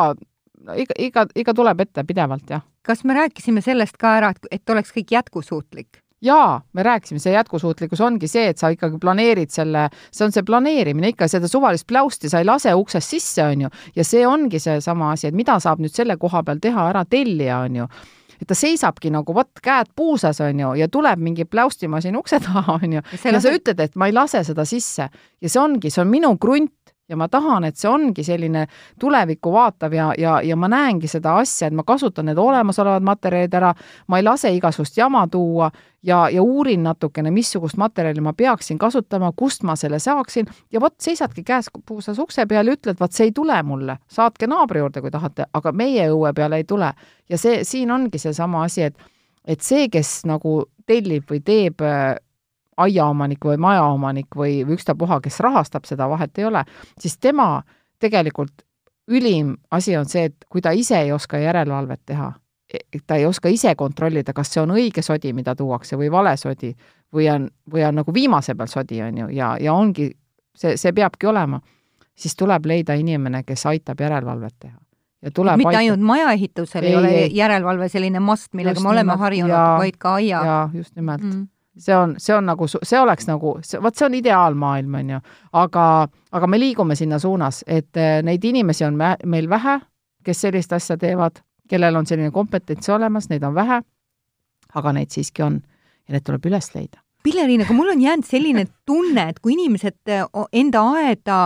iga, iga, iga tuleb ette pidevalt, jah. kas me rääkisime sellest ka ära, et, et oleks kõik jätkusuutlik? Jaa, me rääkisime, see jätkusuutlikkus ongi see, et sa ikkagi planeerid selle, see on see planeerimine ikka, seda suvalist pläusti sa ei lase uksest sisse, on ju, ja see ongi seesama asi, et mida saab nüüd selle koha peal teha ära tellija, on ju. Et ta seisabki nagu vot käed puusas, on ju, ja tuleb mingi pläustimasin ukse taha, on ju, ja sa ütled, et ma ei lase seda sisse. Ja see ongi, see on minu krunt ja ma tahan, et see ongi selline tulevikku vaatav ja, ja, ja ma näengi seda asja, et ma kasutan need olemasolevad materjalid ära, ma ei lase igasugust jama tuua ja, ja uurin natukene, missugust materjali ma peaksin kasutama, kust ma selle saaksin ja vot seisadki käes puusas ukse peal ja ütled, vot see ei tule mulle, saatke naabri juurde, kui tahate, aga meie õue peale ei tule. ja see, siin ongi seesama asi, et, et see, kes nagu tellib või teeb aiaomanik või majaomanik või, või ükstapuha, kes rahastab seda, vahet ei ole, siis tema tegelikult ülim asi on see, et kui ta ise ei oska järelevalvet teha, e, ta ei oska ise kontrollida, kas see on õige sodi, mida tuuakse, või vale sodi, või on, või on nagu viimase peal sodi, on ju, ja, ja ongi, see, see peabki olema, siis tuleb leida inimene, kes aitab järelevalvet teha. Ja tuleb mitte aitab... ainult majaehitusel ei, ei ole ei. järelevalve selline mast, millega just me oleme nimelt, harjunud, vaid ka aia. jaa, just nimelt. Mm see on, see on nagu, see oleks nagu, vot see on ideaalmaailm, on ju. aga, aga me liigume sinna suunas, et eh, neid inimesi on meil vähe, kes sellist asja teevad, kellel on selline kompetents olemas, neid on vähe, aga neid siiski on ja need tuleb üles leida. Pilleriin, aga mul on jäänud selline tunne, et kui inimesed eh, enda aeda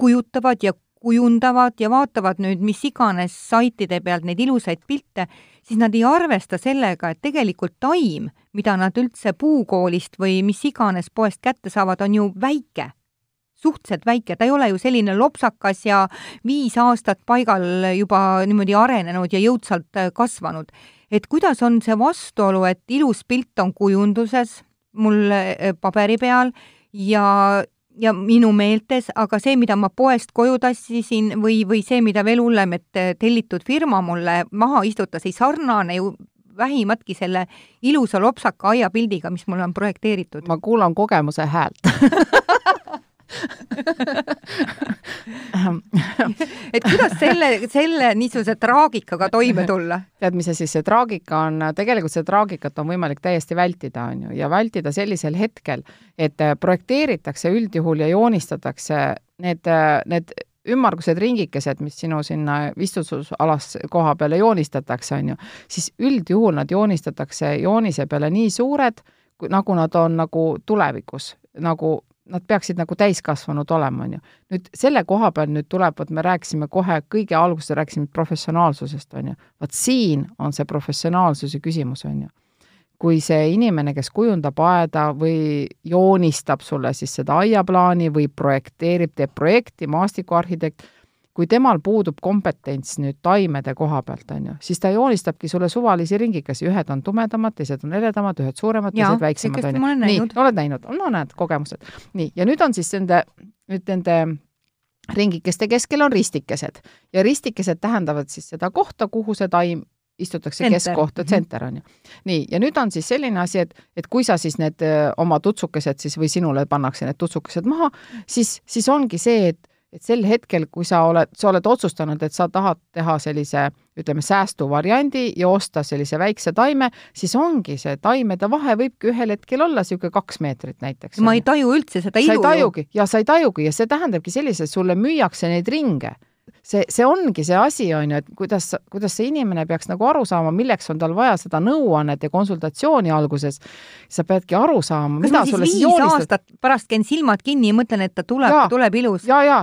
kujutavad ja kujundavad ja vaatavad nüüd mis iganes saitide pealt neid ilusaid pilte, siis nad ei arvesta sellega, et tegelikult taim, mida nad üldse puukoolist või mis iganes poest kätte saavad, on ju väike, suhteliselt väike, ta ei ole ju selline lopsakas ja viis aastat paigal juba niimoodi arenenud ja jõudsalt kasvanud. et kuidas on see vastuolu, et ilus pilt on kujunduses mul eh, paberi peal ja ja minu meeltes, aga see, mida ma poest koju tassisin või, või see, mida veel hullem, et tellitud firma mulle maha istutas, ei sarnane ju vähimatki selle ilusa lopsaka aiapildiga, mis mulle on projekteeritud. ma kuulan kogemuse häält et kuidas selle, selle niisuguse traagikaga toime tulla? tead, mis siis, see traagika on, tegelikult seda traagikat on võimalik täiesti vältida, on ju, ja vältida sellisel hetkel, et äh, projekteeritakse üldjuhul ja joonistatakse need, äh, need ümmargused ringikesed, mis sinu sinna istutusalas koha peale joonistatakse, on ju, siis üldjuhul nad joonistatakse joonise peale nii suured, nagu nad on nagu tulevikus, nagu nad peaksid nagu täiskasvanud olema, on ju. nüüd selle koha peal nüüd tuleb, vot me rääkisime kohe kõige alguses rääkisime professionaalsusest, on ju. vot siin on see professionaalsuse küsimus, on ju. kui see inimene, kes kujundab aeda või joonistab sulle siis seda aiaplaani või projekteerib, teeb projekti, maastikuarhitekt, kui temal puudub kompetents nüüd taimede koha pealt, on ju, siis ta joonistabki sulle suvalisi ringikesi, ühed on tumedamad, teised on heledamad, ühed suuremad, teised väiksemad, on ju. nii, oled näinud, no näed, kogemused. nii, ja nüüd on siis nende, nüüd nende ringikeste keskel on ristikesed ja ristikesed tähendavad siis seda kohta, kuhu see taim istutakse keskkohta, tsenter on ju. nii, ja nüüd on siis selline asi, et, et kui sa siis need öö, oma tutsukesed siis või sinule pannakse need tutsukesed maha, siis, siis ongi see, et et sel hetkel, kui sa oled, sa oled otsustanud, et sa tahad teha sellise ütleme, säästuvariandi ja osta sellise väikse taime, siis ongi see taimede vahe võibki ühel hetkel olla niisugune kaks meetrit näiteks. ma ei taju üldse seda ilu. sa ei tajugi ja sa ei tajugi ja see tähendabki selliselt, sulle müüakse neid ringe see, see ongi see asi, on ju, et kuidas, kuidas see inimene peaks nagu aru saama, milleks on tal vaja seda nõuannet ja konsultatsiooni alguses. sa peadki aru saama, mida sulle siis joonistab. pärast käin silmad kinni ja mõtlen, et ta tuleb, tuleb ilus. ja, ja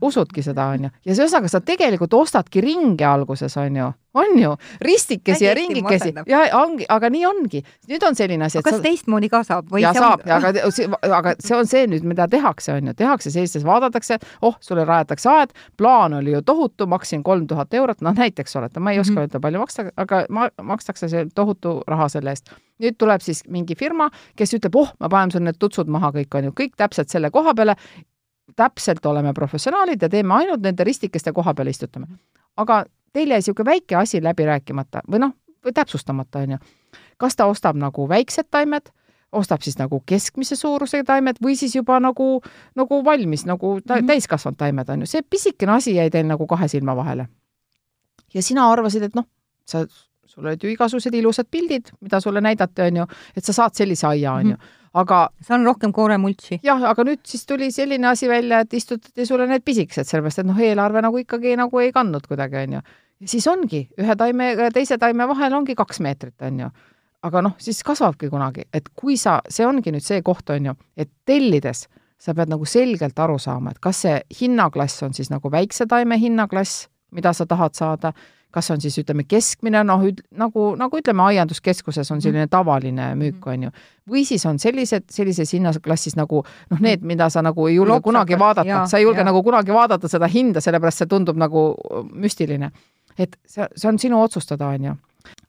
usudki seda, on ju. ja ühesõnaga, sa tegelikult ostadki ringe alguses, on ju on ju, ristikesi ja ringikesi ja ongi, aga nii ongi. nüüd on selline asi. kas sa... teistmoodi ka saab või? ja saab on... aga, aga see on see nüüd, mida tehakse, on ju, tehakse sellistes, vaadatakse, oh, sulle rajatakse aed, plaan oli ju tohutu, maksin kolm tuhat eurot, noh näiteks olete, ma ei oska mm -hmm. öelda, palju maksta, aga ma, makstakse see tohutu raha selle eest. nüüd tuleb siis mingi firma, kes ütleb, oh, me paneme sul need tutsud maha kõik, on ju, kõik täpselt selle koha peale, täpselt oleme professionaalid ja teeme ainult nende ristikeste koha peal istutame. aga teil jäi niisugune väike asi läbi rääkimata või noh, või täpsustamata, on ju. kas ta ostab nagu väiksed taimed, ostab siis nagu keskmise suurusega taimed või siis juba nagu, nagu valmis, nagu mm -hmm. täiskasvanud taimed, on ju. see pisikene asi jäi teil nagu kahe silma vahele. ja sina arvasid, et noh, sa, sul olid ju igasugused ilusad pildid, mida sulle näidati, on ju, et sa saad sellise aia, on ju. Aga saan rohkem kooremultsi. jah, aga nüüd siis tuli selline asi välja, et istutati sulle need pisikesed, sellepärast et noh, eelarve nagu ikkagi nagu ei kandnud kuidagi, on ju. ja siis ongi, ühe taime ja teise taime vahel ongi kaks meetrit, on ju. aga noh, siis kasvabki kunagi, et kui sa, see ongi nüüd see koht, on ju, et tellides sa pead nagu selgelt aru saama, et kas see hinnaklass on siis nagu väikse taime hinnaklass, mida sa tahad saada, kas on siis ütleme keskmine, noh, nagu, nagu ütleme, aianduskeskuses on selline tavaline müük, mhm. on ju. või siis on sellised, sellises hinnaklassis nagu noh, need, mhm. mida sa nagu ei julge kunagi vaadata, sa ei julge ja. nagu kunagi vaadata seda hinda, sellepärast see tundub nagu müstiline. et see, see on sinu otsustada, on ju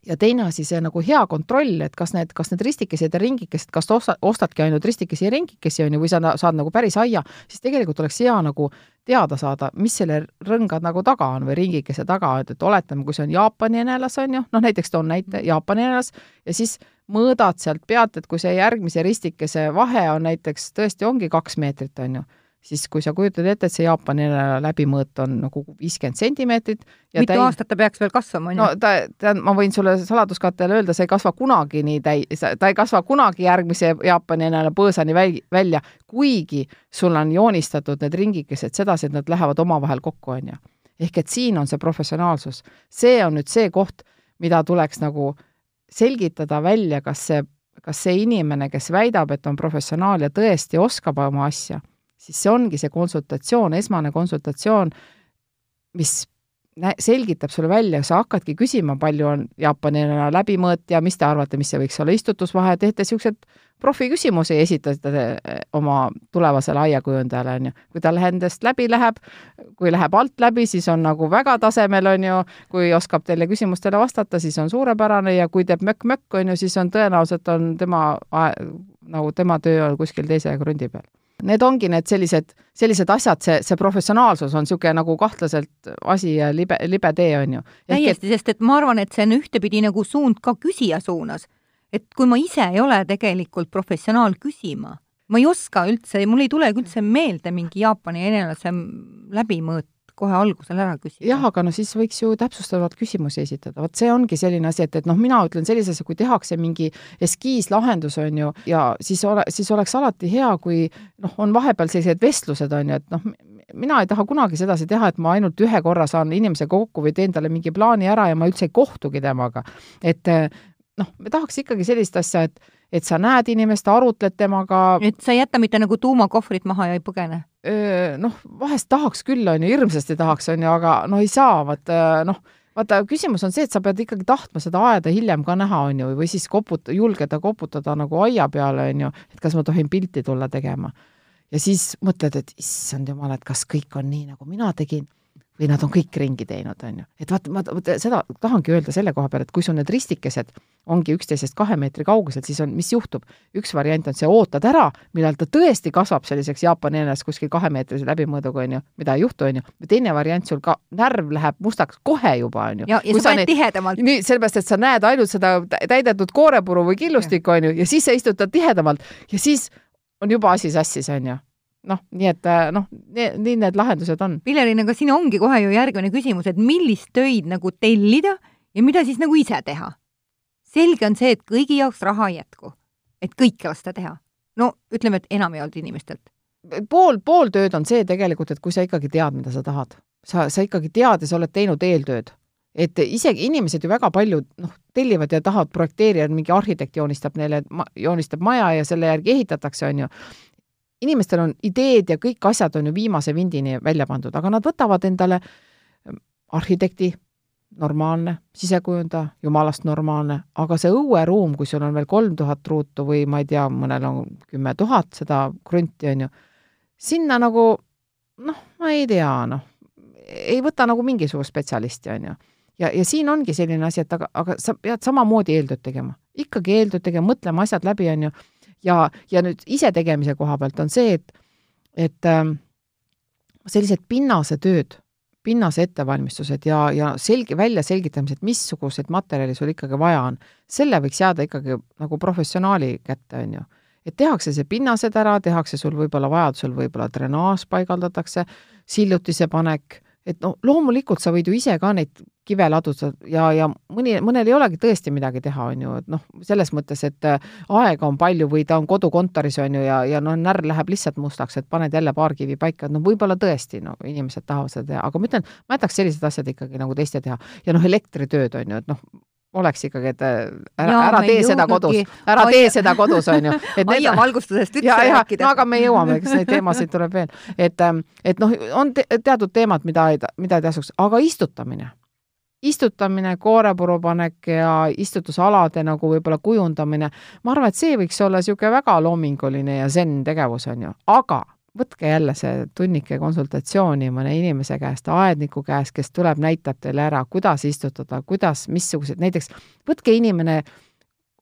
ja teine asi, see nagu hea kontroll, et kas need, kas need ristikesed ja ringikesed, kas osta, ostadki ainult ristikesi ja ringikesi, on ju, või sa saad nagu päris aia, siis tegelikult oleks hea nagu teada saada, mis selle rõnga nagu taga on või ringikese taga, et, et oletame, kui see on Jaapani enelas, on ju, noh näiteks toon näite, mhm. Jaapani enelas, ja siis mõõdad sealt pealt, et kui see järgmise ristikese vahe on näiteks tõesti ongi kaks meetrit, on ju siis kui sa kujutad ette, et see Jaapani läbimõõt on nagu viiskümmend sentimeetrit mitu täi... aastat ta peaks veel kasvama, on ju? no ta, ta, ma võin sulle saladuskattele öelda, see ei kasva kunagi nii täi-, ta ei kasva kunagi järgmise Jaapani põõsani väl, välja, kuigi sul on joonistatud need ringikesed sedasi, et nad lähevad omavahel kokku, on ju. ehk et siin on see professionaalsus. see on nüüd see koht, mida tuleks nagu selgitada välja, kas see, kas see inimene, kes väidab, et on professionaal ja tõesti oskab oma asja siis see ongi see konsultatsioon, esmane konsultatsioon, mis selgitab sulle välja, sa hakkadki küsima, palju on jaapanina läbimõõt ja mis te arvate, mis see võiks olla istutusvahe, teete niisugused profiküsimusi, esitate eh, oma tulevasele aiakujundajale, on ju. kui tal endast läbi läheb, kui läheb alt läbi, siis on nagu väga tasemel, on ju, kui oskab teile küsimustele vastata, siis on suurepärane ja kui teeb mökk-mökk, on ju, siis on tõenäoliselt on tema, nagu tema töö on kuskil teise krundi peal need ongi need sellised, sellised asjad, see, see professionaalsus on niisugune nagu kahtlaselt asi ja libe, libe tee, on ju. täiesti, sest et ma arvan, et see on ühtepidi nagu suund ka küsija suunas. et kui ma ise ei ole tegelikult professionaal küsima, ma ei oska üldse, mul ei tulegi üldse meelde mingi Jaapani enelase läbimõõt kohe algusel ära küsida. jah, aga no siis võiks ju täpsustavalt küsimusi esitada, vot see ongi selline asi, et, et noh, mina ütlen sellise asja, kui tehakse mingi eskiislahendus, on ju, ja siis ole, siis oleks alati hea, kui noh, on vahepeal sellised vestlused, on ju, et noh, mina ei taha kunagi sedasi teha, et ma ainult ühe korra saan inimesega kokku või teen talle mingi plaani ära ja ma üldse ei kohtugi temaga. et noh, me tahaks ikkagi sellist asja, et et sa näed inimest, arutled temaga. et sa ei jäta mitte nagu tuumakohvrit maha ja ei põgene? noh, vahest tahaks küll, on ju, hirmsasti tahaks, on ju, aga no ei saa, vaata noh, vaata küsimus on see, et sa pead ikkagi tahtma seda aeda hiljem ka näha, on ju, või siis koputa, julgeda koputada nagu aia peale, on ju, et kas ma tohin pilti tulla tegema. ja siis mõtled, et issand jumal, et kas kõik on nii, nagu mina tegin või nad on kõik ringi teinud, on ju. et vaat, ma seda tahangi öelda selle koha peal, et kui sul need ristikesed ongi üksteisest kahe meetri kaugusel, siis on, mis juhtub? üks variant on see, ootad ära, millal ta tõesti kasvab selliseks Jaapani enes kuskil kahemeetrise läbimõõduga, on ju, mida ei juhtu, on ju. teine variant, sul ka närv läheb mustaks kohe juba, on ju. ja, ja sa paned tihedamalt. nii, sellepärast, et sa näed ainult seda täidetud koorepuru või killustikku, on ju, ja siis sa istutad tihedamalt ja siis on juba asi sassis, on ju noh, nii et äh, noh, nii need lahendused on. Pillerin, aga siin ongi kohe ju järgmine küsimus, et millist töid nagu tellida ja mida siis nagu ise teha? selge on see, et kõigi jaoks raha ei jätku, et kõike lasta teha. no ütleme, et enamjaolt inimestelt. pool, pool tööd on see tegelikult, et kui sa ikkagi tead, mida sa tahad, sa, sa ikkagi tead ja sa oled teinud eeltööd et isegi inimesed ju väga palju noh, tellivad ja tahavad projekteerida, mingi arhitekt joonistab neile, joonistab maja ja selle järgi ehitatakse, on ju inimestel on ideed ja kõik asjad on ju viimase vindini välja pandud, aga nad võtavad endale ähm, arhitekti, normaalne, sisekujundaja, jumalast normaalne, aga see õueruum, kui sul on veel kolm tuhat ruutu või ma ei tea, mõnel on kümme tuhat seda krunti, on ju, sinna nagu noh, ma ei tea, noh, ei võta nagu mingisugust spetsialisti, on ju. ja, ja siin ongi selline asi, et aga, aga sa pead samamoodi eeltööd tegema. ikkagi eeltööd tegema, mõtlema asjad läbi, on ju ja, ja nüüd isetegemise koha pealt on see, et, et äh, sellised pinnase tööd, pinnase ettevalmistused ja, ja selge, väljaselgitamised, missugused materjali sul ikkagi vaja on, selle võiks jääda ikkagi nagu professionaali kätte, on ju. et tehakse see pinnased ära, tehakse sul võib-olla vajadusel võib-olla drenaaž paigaldatakse, sillutise panek, et no loomulikult sa võid ju ise ka neid kive laduda ja, ja mõni, mõnel ei olegi tõesti midagi teha, on ju, et noh, selles mõttes, et äh, aega on palju või ta on kodukontoris, on ju, ja, ja noh, närv läheb lihtsalt mustaks, et paned jälle paar kivi paika, et noh, võib-olla tõesti, no inimesed tahavad seda teha, aga ma ütlen, ma jätaks sellised asjad ikkagi nagu teiste teha. ja noh, elektritööd on ju, et noh, oleks ikkagi, et äh, ära, ära tee seda kodus, ära aia... tee seda kodus, on ju. aiavalgustusest üldse rääkida. no aga me jõuame, eks neid teemasid tuleb veel. et, ähm, et noh, on te teatud teemad, mida ei, mida ei tasuks, aga istutamine. istutamine, koorepuru panek ja istutusalade nagu võib-olla kujundamine, ma arvan, et see võiks olla niisugune väga loominguline ja zen tegevus, on ju, aga võtke jälle see tunnike konsultatsiooni mõne inimese käest, aedniku käest, kes tuleb, näitab teile ära, kuidas istutada, kuidas, missugused, näiteks võtke inimene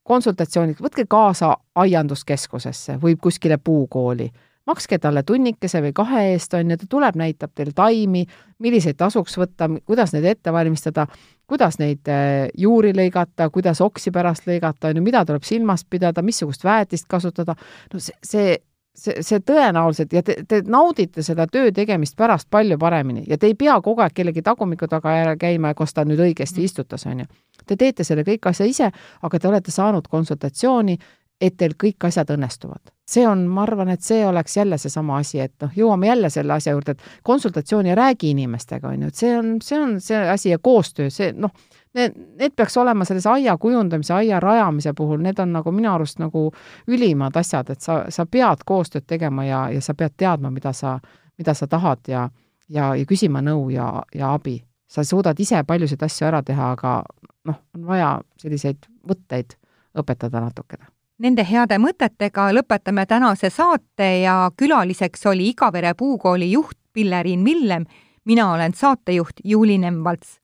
konsultatsiooniks, võtke kaasa aianduskeskusesse või kuskile puukooli, makske talle tunnikese või kahe eest, on ju, ta tuleb, näitab teile taimi, milliseid tasuks võtta, kuidas neid ette valmistada, kuidas neid äh, juuri lõigata, kuidas oksi pärast lõigata, on ju, mida tuleb silmas pidada, missugust väetist kasutada, no see, see see, see tõenäoliselt ja te, te naudite seda töö tegemist pärast palju paremini ja te ei pea kogu aeg kellegi tagumiku taga ära käima, kas ta nüüd õigesti mm. istutas, on ju. Te teete selle kõik asja ise, aga te olete saanud konsultatsiooni, et teil kõik asjad õnnestuvad. see on, ma arvan, et see oleks jälle seesama asi, et noh, jõuame jälle selle asja juurde, et konsultatsioon ja räägi inimestega, on ju, et see on, see on see asi ja koostöö, see noh, need, need peaks olema selles aia kujundamise, aia rajamise puhul, need on nagu minu arust nagu ülimad asjad, et sa, sa pead koostööd tegema ja, ja sa pead teadma, mida sa, mida sa tahad ja, ja, ja küsima nõu ja, ja abi. sa suudad ise paljusid asju ära teha, aga noh, on vaja selliseid võtteid õpetada natukene. Nende heade mõtetega lõpetame tänase saate ja külaliseks oli Igavere puukooli juht Pilleriin Villem, mina olen saatejuht Juuli Nemvalts